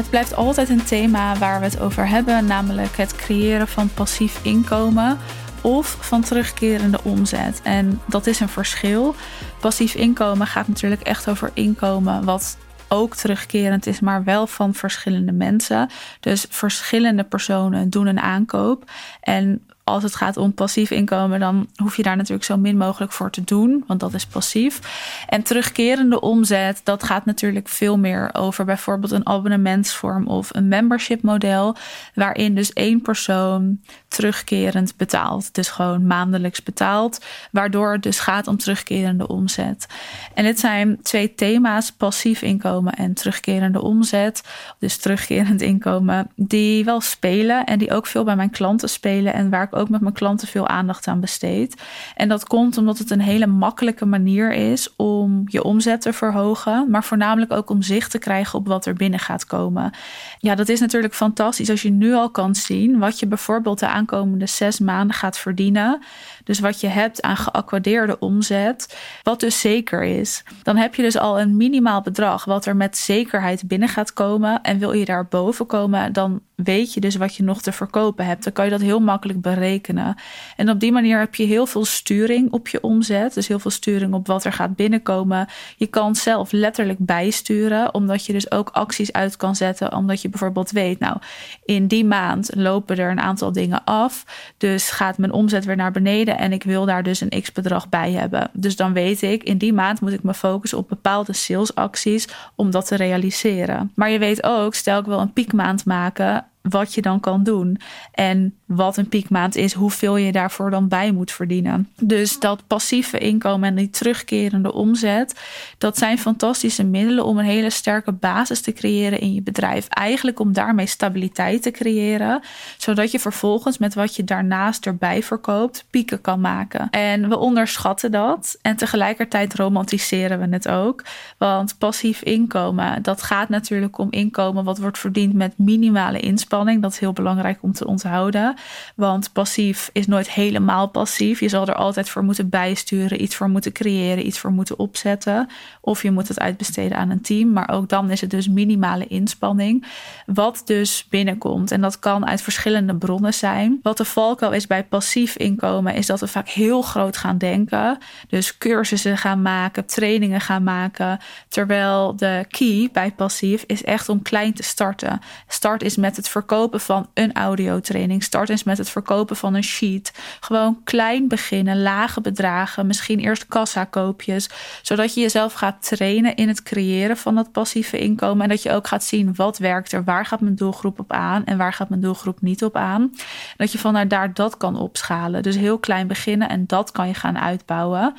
Het blijft altijd een thema waar we het over hebben, namelijk het creëren van passief inkomen of van terugkerende omzet. En dat is een verschil. Passief inkomen gaat natuurlijk echt over inkomen wat ook terugkerend is, maar wel van verschillende mensen. Dus verschillende personen doen een aankoop. En als het gaat om passief inkomen, dan hoef je daar natuurlijk zo min mogelijk voor te doen, want dat is passief. En terugkerende omzet, dat gaat natuurlijk veel meer over bijvoorbeeld een abonnementsvorm of een membership model, waarin dus één persoon terugkerend betaalt. Dus gewoon maandelijks betaalt, waardoor het dus gaat om terugkerende omzet. En dit zijn twee thema's, passief inkomen en terugkerende omzet. Dus terugkerend inkomen, die wel spelen en die ook veel bij mijn klanten spelen en waar ik ook met mijn klanten veel aandacht aan besteed. En dat komt omdat het een hele makkelijke manier is om je omzet te verhogen, maar voornamelijk ook om zicht te krijgen op wat er binnen gaat komen. Ja, dat is natuurlijk fantastisch als je nu al kan zien wat je bijvoorbeeld de aankomende zes maanden gaat verdienen. Dus wat je hebt aan geaccordeerde omzet, wat dus zeker is. Dan heb je dus al een minimaal bedrag wat er met zekerheid binnen gaat komen. En wil je daar boven komen, dan weet je dus wat je nog te verkopen hebt. Dan kan je dat heel makkelijk berekenen. En op die manier heb je heel veel sturing op je omzet. Dus heel veel sturing op wat er gaat binnenkomen. Je kan zelf letterlijk bijsturen, omdat je dus ook acties uit kan zetten. Omdat je bijvoorbeeld weet, nou, in die maand lopen er een aantal dingen af. Dus gaat mijn omzet weer naar beneden en ik wil daar dus een x bedrag bij hebben. Dus dan weet ik, in die maand moet ik me focussen op bepaalde salesacties om dat te realiseren. Maar je weet ook, stel ik wil een piekmaand maken, wat je dan kan doen. En wat een piekmaand is, hoeveel je daarvoor dan bij moet verdienen. Dus dat passieve inkomen en die terugkerende omzet, dat zijn fantastische middelen om een hele sterke basis te creëren in je bedrijf. Eigenlijk om daarmee stabiliteit te creëren, zodat je vervolgens met wat je daarnaast erbij verkoopt, pieken kan maken. En we onderschatten dat en tegelijkertijd romantiseren we het ook. Want passief inkomen, dat gaat natuurlijk om inkomen wat wordt verdiend met minimale inspanning dat is heel belangrijk om te onthouden. Want passief is nooit helemaal passief. Je zal er altijd voor moeten bijsturen, iets voor moeten creëren, iets voor moeten opzetten. Of je moet het uitbesteden aan een team. Maar ook dan is het dus minimale inspanning. Wat dus binnenkomt. En dat kan uit verschillende bronnen zijn. Wat de valkuil is bij passief inkomen, is dat we vaak heel groot gaan denken. Dus cursussen gaan maken, trainingen gaan maken. Terwijl de key bij passief is echt om klein te starten. Start is met het verkopen van een audiotraining. Start met het verkopen van een sheet. Gewoon klein beginnen, lage bedragen, misschien eerst kassa-koopjes, zodat je jezelf gaat trainen in het creëren van dat passieve inkomen en dat je ook gaat zien wat werkt er, waar gaat mijn doelgroep op aan en waar gaat mijn doelgroep niet op aan. Dat je vanuit daar dat kan opschalen. Dus heel klein beginnen en dat kan je gaan uitbouwen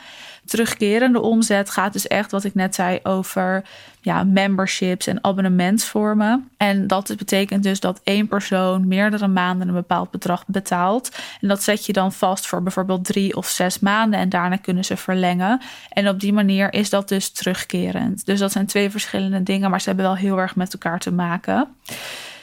terugkerende omzet gaat dus echt wat ik net zei over ja, memberships en abonnementsvormen. En dat betekent dus dat één persoon meerdere maanden een bepaald bedrag betaalt. En dat zet je dan vast voor bijvoorbeeld drie of zes maanden en daarna kunnen ze verlengen. En op die manier is dat dus terugkerend. Dus dat zijn twee verschillende dingen, maar ze hebben wel heel erg met elkaar te maken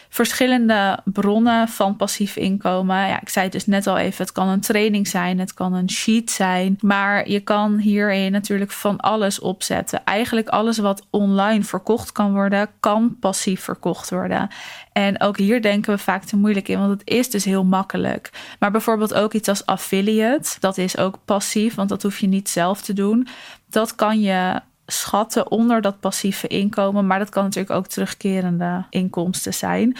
verschillende bronnen van passief inkomen. Ja, ik zei het dus net al even, het kan een training zijn, het kan een sheet zijn, maar je kan hierin natuurlijk van alles opzetten. Eigenlijk alles wat online verkocht kan worden, kan passief verkocht worden. En ook hier denken we vaak te moeilijk in, want het is dus heel makkelijk. Maar bijvoorbeeld ook iets als affiliate, dat is ook passief, want dat hoef je niet zelf te doen. Dat kan je schatten onder dat passieve inkomen. Maar dat kan natuurlijk ook terugkerende inkomsten zijn.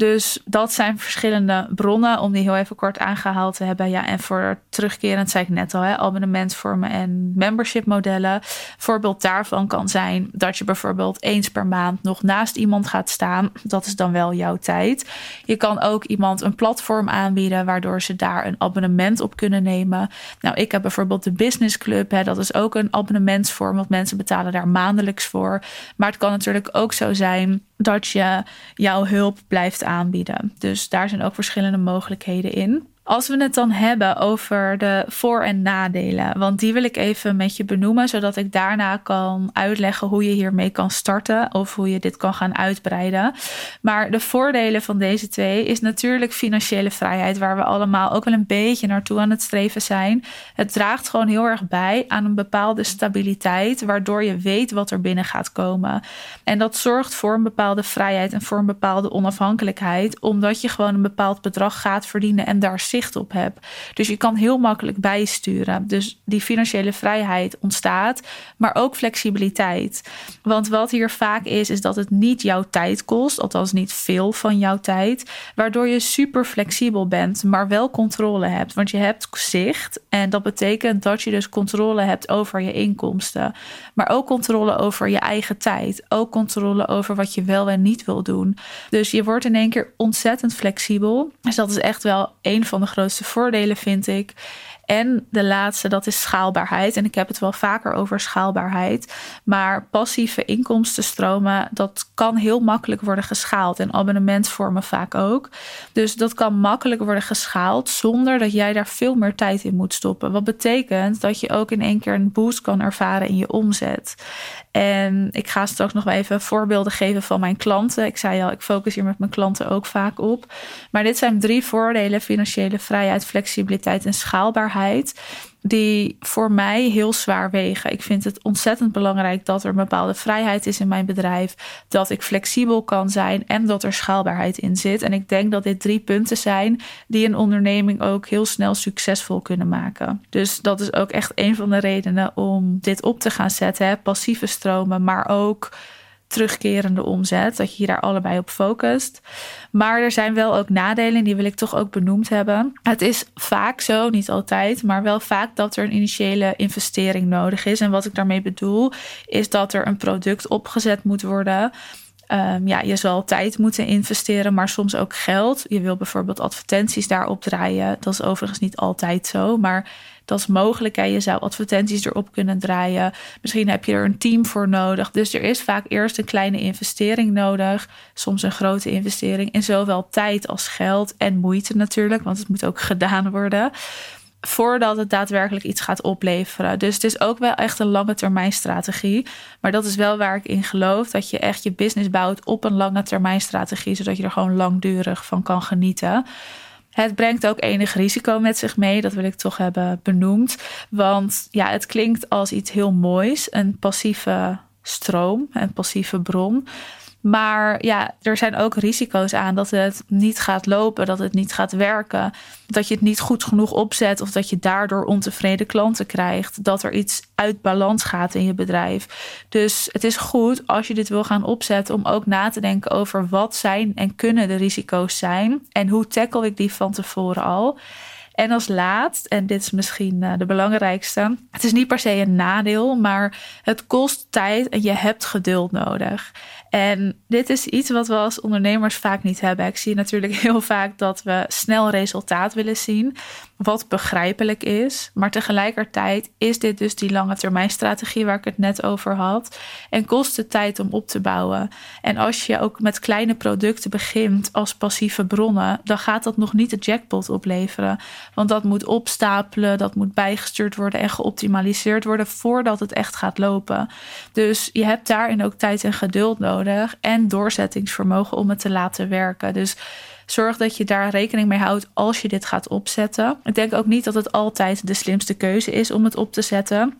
Dus dat zijn verschillende bronnen om die heel even kort aangehaald te hebben. Ja, en voor terugkerend zei ik net al, hè, abonnementsvormen en membership modellen. Voorbeeld daarvan kan zijn dat je bijvoorbeeld eens per maand nog naast iemand gaat staan. Dat is dan wel jouw tijd. Je kan ook iemand een platform aanbieden waardoor ze daar een abonnement op kunnen nemen. Nou, ik heb bijvoorbeeld de Business Club. Hè, dat is ook een abonnementsvorm, want mensen betalen daar maandelijks voor. Maar het kan natuurlijk ook zo zijn dat je jouw hulp blijft aanbieden. Dus daar zijn ook verschillende mogelijkheden in. Als we het dan hebben over de voor- en nadelen, want die wil ik even met je benoemen, zodat ik daarna kan uitleggen hoe je hiermee kan starten of hoe je dit kan gaan uitbreiden. Maar de voordelen van deze twee is natuurlijk financiële vrijheid, waar we allemaal ook wel een beetje naartoe aan het streven zijn. Het draagt gewoon heel erg bij aan een bepaalde stabiliteit, waardoor je weet wat er binnen gaat komen. En dat zorgt voor een bepaalde vrijheid en voor een bepaalde onafhankelijkheid, omdat je gewoon een bepaald bedrag gaat verdienen en daar op hebt. Dus je kan heel makkelijk bijsturen. Dus die financiële vrijheid ontstaat, maar ook flexibiliteit. Want wat hier vaak is, is dat het niet jouw tijd kost, althans niet veel van jouw tijd, waardoor je super flexibel bent, maar wel controle hebt. Want je hebt zicht en dat betekent dat je dus controle hebt over je inkomsten, maar ook controle over je eigen tijd, ook controle over wat je wel en niet wil doen. Dus je wordt in één keer ontzettend flexibel. Dus dat is echt wel een van de grootste voordelen, vind ik. En de laatste, dat is schaalbaarheid. En ik heb het wel vaker over schaalbaarheid. Maar passieve inkomstenstromen, dat kan heel makkelijk worden geschaald. En abonnementsvormen vaak ook. Dus dat kan makkelijk worden geschaald zonder dat jij daar veel meer tijd in moet stoppen. Wat betekent dat je ook in één keer een boost kan ervaren in je omzet. En ik ga straks nog even voorbeelden geven van mijn klanten. Ik zei al, ik focus hier met mijn klanten ook vaak op. Maar dit zijn drie voordelen: financiële vrijheid, flexibiliteit en schaalbaarheid die voor mij heel zwaar wegen. Ik vind het ontzettend belangrijk dat er een bepaalde vrijheid is in mijn bedrijf, dat ik flexibel kan zijn en dat er schaalbaarheid in zit. En ik denk dat dit drie punten zijn die een onderneming ook heel snel succesvol kunnen maken. Dus dat is ook echt een van de redenen om dit op te gaan zetten. Passieve stromen, maar ook terugkerende omzet. Dat je je daar allebei op focust. Maar er zijn wel ook nadelen, die wil ik toch ook benoemd hebben. Het is vaak zo, niet altijd, maar wel vaak dat er een initiële investering nodig is. En wat ik daarmee bedoel, is dat er een product opgezet moet worden. Um, ja, je zal tijd moeten investeren, maar soms ook geld. Je wil bijvoorbeeld advertenties daarop draaien. Dat is overigens niet altijd zo, maar dat is mogelijk. Hè? Je zou advertenties erop kunnen draaien. Misschien heb je er een team voor nodig. Dus er is vaak eerst een kleine investering nodig. Soms een grote investering in zowel tijd als geld en moeite natuurlijk, want het moet ook gedaan worden voordat het daadwerkelijk iets gaat opleveren. Dus het is ook wel echt een lange termijn strategie. Maar dat is wel waar ik in geloof. Dat je echt je business bouwt op een lange termijn strategie. Zodat je er gewoon langdurig van kan genieten. Het brengt ook enig risico met zich mee, dat wil ik toch hebben benoemd. Want ja, het klinkt als iets heel moois, een passieve stroom, een passieve bron. Maar ja, er zijn ook risico's aan dat het niet gaat lopen, dat het niet gaat werken, dat je het niet goed genoeg opzet of dat je daardoor ontevreden klanten krijgt, dat er iets uit balans gaat in je bedrijf. Dus het is goed als je dit wil gaan opzetten om ook na te denken over wat zijn en kunnen de risico's zijn en hoe tackle ik die van tevoren al. En als laatst, en dit is misschien eh, de belangrijkste, het is niet per se een nadeel, maar het kost tijd en je hebt geduld nodig. En dit is iets wat we als ondernemers vaak niet hebben. Ik zie natuurlijk heel vaak dat we snel resultaat willen zien, wat begrijpelijk is. Maar tegelijkertijd is dit dus die lange termijn strategie waar ik het net over had. En kost het tijd om op te bouwen. En als je ook met kleine producten begint als passieve bronnen, dan gaat dat nog niet de jackpot opleveren. Want dat moet opstapelen, dat moet bijgestuurd worden en geoptimaliseerd worden voordat het echt gaat lopen. Dus je hebt daarin ook tijd en geduld nodig en doorzettingsvermogen om het te laten werken. Dus zorg dat je daar rekening mee houdt als je dit gaat opzetten. Ik denk ook niet dat het altijd de slimste keuze is om het op te zetten.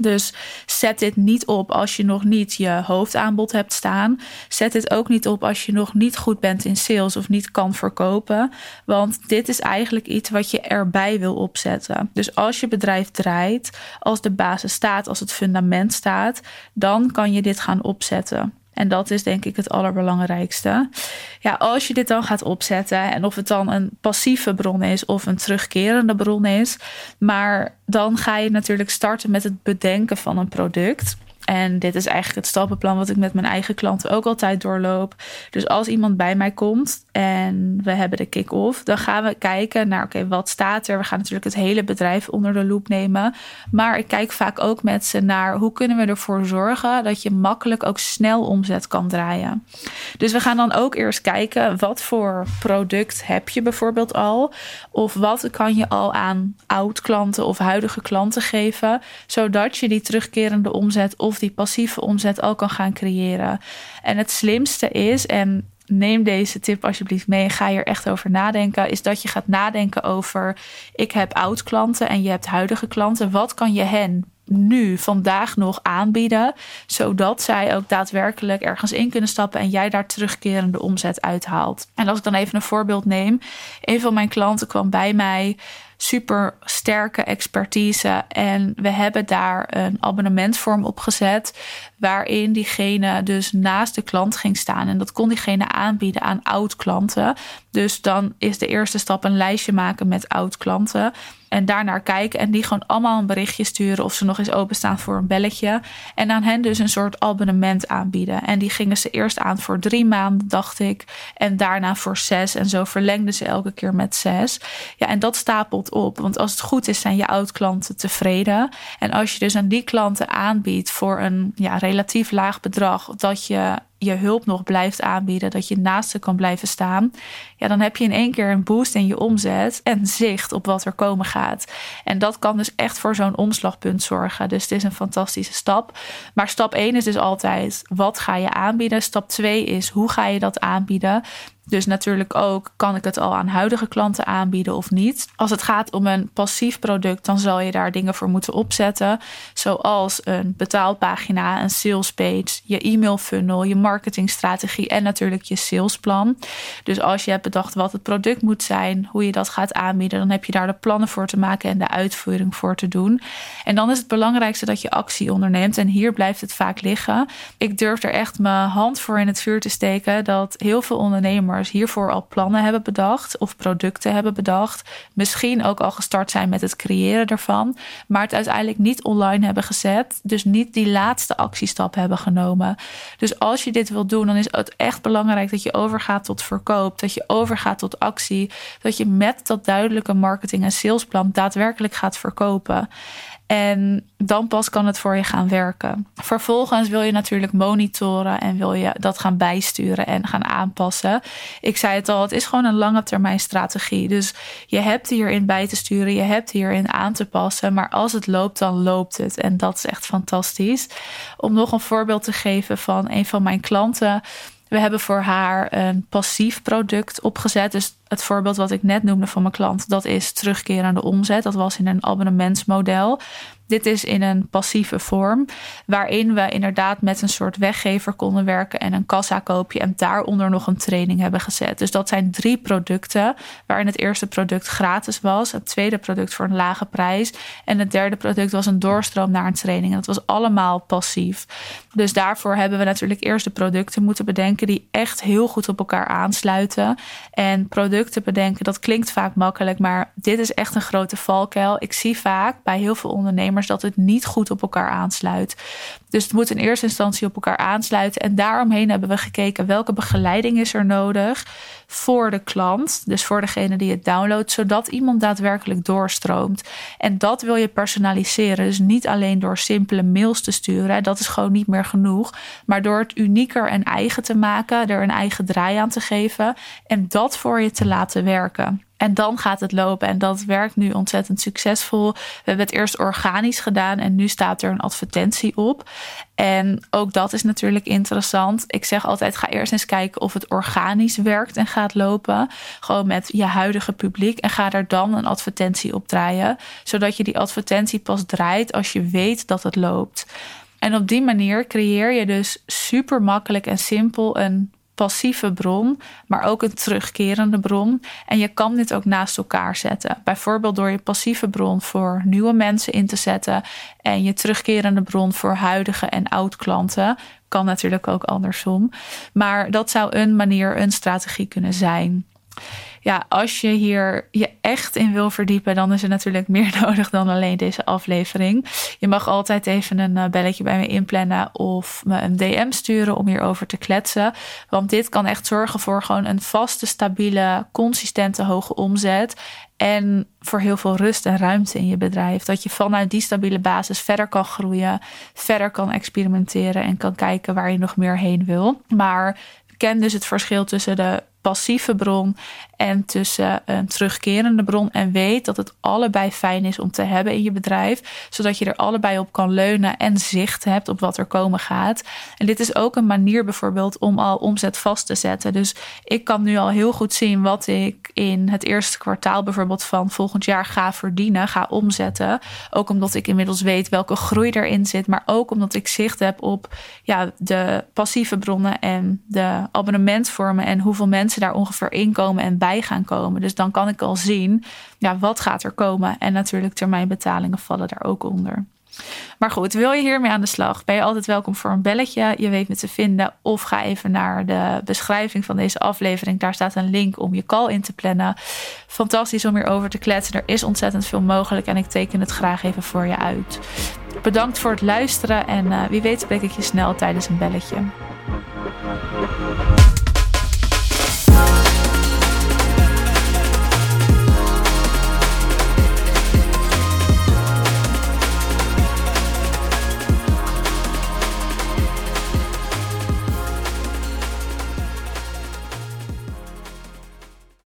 Dus zet dit niet op als je nog niet je hoofdaanbod hebt staan. Zet dit ook niet op als je nog niet goed bent in sales of niet kan verkopen. Want dit is eigenlijk iets wat je erbij wil opzetten. Dus als je bedrijf draait, als de basis staat, als het fundament staat, dan kan je dit gaan opzetten. En dat is denk ik het allerbelangrijkste. Ja, als je dit dan gaat opzetten en of het dan een passieve bron is of een terugkerende bron is, maar dan ga je natuurlijk starten met het bedenken van een product. En dit is eigenlijk het stappenplan wat ik met mijn eigen klanten ook altijd doorloop. Dus als iemand bij mij komt en we hebben de kick-off, dan gaan we kijken naar oké, wat staat er? We gaan natuurlijk het hele bedrijf onder de loep nemen. Maar ik kijk vaak ook met ze naar hoe kunnen we ervoor zorgen dat je makkelijk ook snel omzet kan draaien. Dus we gaan dan ook eerst kijken wat voor product heb je bijvoorbeeld al? Of wat kan je al aan oud klanten of huidige klanten geven, zodat je die terugkerende omzet of die passieve omzet al kan gaan creëren. En het slimste is, en neem deze tip alsjeblieft mee ga hier echt over nadenken, is dat je gaat nadenken over: ik heb oud klanten en je hebt huidige klanten. Wat kan je hen nu, vandaag nog aanbieden, zodat zij ook daadwerkelijk ergens in kunnen stappen en jij daar terugkerende omzet uithaalt. En als ik dan even een voorbeeld neem, een van mijn klanten kwam bij mij super sterke expertise. En we hebben daar een abonnementvorm op gezet. Waarin diegene dus naast de klant ging staan. En dat kon diegene aanbieden aan oud klanten. Dus dan is de eerste stap een lijstje maken met oud klanten. En daarnaar kijken en die gewoon allemaal een berichtje sturen of ze nog eens openstaan voor een belletje. En aan hen dus een soort abonnement aanbieden. En die gingen ze eerst aan voor drie maanden, dacht ik. En daarna voor zes. En zo verlengden ze elke keer met zes. Ja, en dat stapelt Want als het goed is, zijn je oud-klanten tevreden. En als je dus aan die klanten aanbiedt voor een ja, relatief laag bedrag, dat je je hulp nog blijft aanbieden, dat je naast ze kan blijven staan, ja, dan heb je in één keer een boost in je omzet en zicht op wat er komen gaat. En dat kan dus echt voor zo'n omslagpunt zorgen. Dus het is een fantastische stap. Maar stap 1 is dus altijd: wat ga je aanbieden? Stap 2 is hoe ga je dat aanbieden? Dus natuurlijk ook, kan ik het al aan huidige klanten aanbieden of niet? Als het gaat om een passief product, dan zal je daar dingen voor moeten opzetten. Zoals een betaalpagina, een salespage, je e-mail funnel, je marketingstrategie en natuurlijk je salesplan. Dus als je hebt bedacht wat het product moet zijn, hoe je dat gaat aanbieden, dan heb je daar de plannen voor te maken en de uitvoering voor te doen. En dan is het belangrijkste dat je actie onderneemt. En hier blijft het vaak liggen. Ik durf er echt mijn hand voor in het vuur te steken dat heel veel ondernemers hiervoor al plannen hebben bedacht of producten hebben bedacht. Misschien ook al gestart zijn met het creëren ervan, maar het uiteindelijk niet online hebben gezet. Dus niet die laatste actiestap hebben genomen. Dus als je dit wil doen, dan is het echt belangrijk dat je overgaat tot verkoop, dat je overgaat tot actie, dat je met dat duidelijke marketing en salesplan daadwerkelijk gaat verkopen. En dan pas kan het voor je gaan werken. Vervolgens wil je natuurlijk monitoren en wil je dat gaan bijsturen en gaan aanpassen. Ik zei het al, het is gewoon een lange termijn strategie. Dus je hebt hierin bij te sturen, je hebt hierin aan te passen. Maar als het loopt, dan loopt het. En dat is echt fantastisch. Om nog een voorbeeld te geven van een van mijn klanten. We hebben voor haar een passief product opgezet. Dus het voorbeeld wat ik net noemde van mijn klant, dat is terugkerende omzet. Dat was in een abonnementsmodel. Dit is in een passieve vorm, waarin we inderdaad met een soort weggever konden werken en een kassakoopje en daaronder nog een training hebben gezet. Dus dat zijn drie producten, waarin het eerste product gratis was, het tweede product voor een lage prijs en het derde product was een doorstroom naar een training. En dat was allemaal passief. Dus daarvoor hebben we natuurlijk eerst de producten moeten bedenken die echt heel goed op elkaar aansluiten. En producten bedenken, dat klinkt vaak makkelijk, maar dit is echt een grote valkuil. Ik zie vaak bij heel veel ondernemers dat het niet goed op elkaar aansluit. Dus het moet in eerste instantie op elkaar aansluiten. En daaromheen hebben we gekeken welke begeleiding is er nodig voor de klant. Dus voor degene die het downloadt, zodat iemand daadwerkelijk doorstroomt. En dat wil je personaliseren. Dus niet alleen door simpele mails te sturen. Dat is gewoon niet meer genoeg. Maar door het unieker en eigen te maken, er een eigen draai aan te geven. En dat voor je te laten werken. En dan gaat het lopen. En dat werkt nu ontzettend succesvol. We hebben het eerst organisch gedaan en nu staat er een advertentie op. En ook dat is natuurlijk interessant. Ik zeg altijd: ga eerst eens kijken of het organisch werkt en gaat lopen. Gewoon met je huidige publiek. En ga er dan een advertentie op draaien. Zodat je die advertentie pas draait als je weet dat het loopt. En op die manier creëer je dus super makkelijk en simpel een passieve bron, maar ook een terugkerende bron. En je kan dit ook naast elkaar zetten. Bijvoorbeeld door je passieve bron voor nieuwe mensen in te zetten en je terugkerende bron voor huidige en oud klanten. Kan natuurlijk ook andersom. Maar dat zou een manier, een strategie kunnen zijn. Ja, als je hier je echt in wil verdiepen, dan is er natuurlijk meer nodig dan alleen deze aflevering. Je mag altijd even een eh, belletje bij me inplannen of me een DM sturen om hierover te kletsen. Want dit kan echt zorgen voor gewoon een vaste, stabiele, consistente hoge omzet. En voor heel veel rust en ruimte in je bedrijf. Dat je vanuit die stabiele basis verder kan groeien, verder kan experimenteren en kan kijken waar je nog meer heen wil. Maar ken dus het verschil tussen de passieve bron en tussen een terugkerende bron. En weet dat het allebei fijn is om te hebben in je bedrijf. Zodat je er allebei op kan leunen en zicht hebt op wat er komen gaat. En dit is ook een manier bijvoorbeeld om al omzet vast te zetten. Dus ik kan nu al heel goed zien wat ik in het eerste kwartaal bijvoorbeeld van volgend jaar ga verdienen, ga omzetten. Ook omdat ik inmiddels weet welke groei erin zit. Maar ook omdat ik zicht heb op ja, de passieve bronnen en de abonnementvormen en hoeveel mensen daar ongeveer inkomen en bij gaan komen. Dus dan kan ik al zien, ja, wat gaat er komen? En natuurlijk termijnbetalingen vallen daar ook onder. Maar goed, wil je hiermee aan de slag? Ben je altijd welkom voor een belletje. Je weet me te vinden. Of ga even naar de beschrijving van deze aflevering. Daar staat een link om je call in te plannen. Fantastisch om hierover te kletsen. Er is ontzettend veel mogelijk en ik teken het graag even voor je uit. Bedankt voor het luisteren en uh, wie weet spreek ik je snel tijdens een belletje.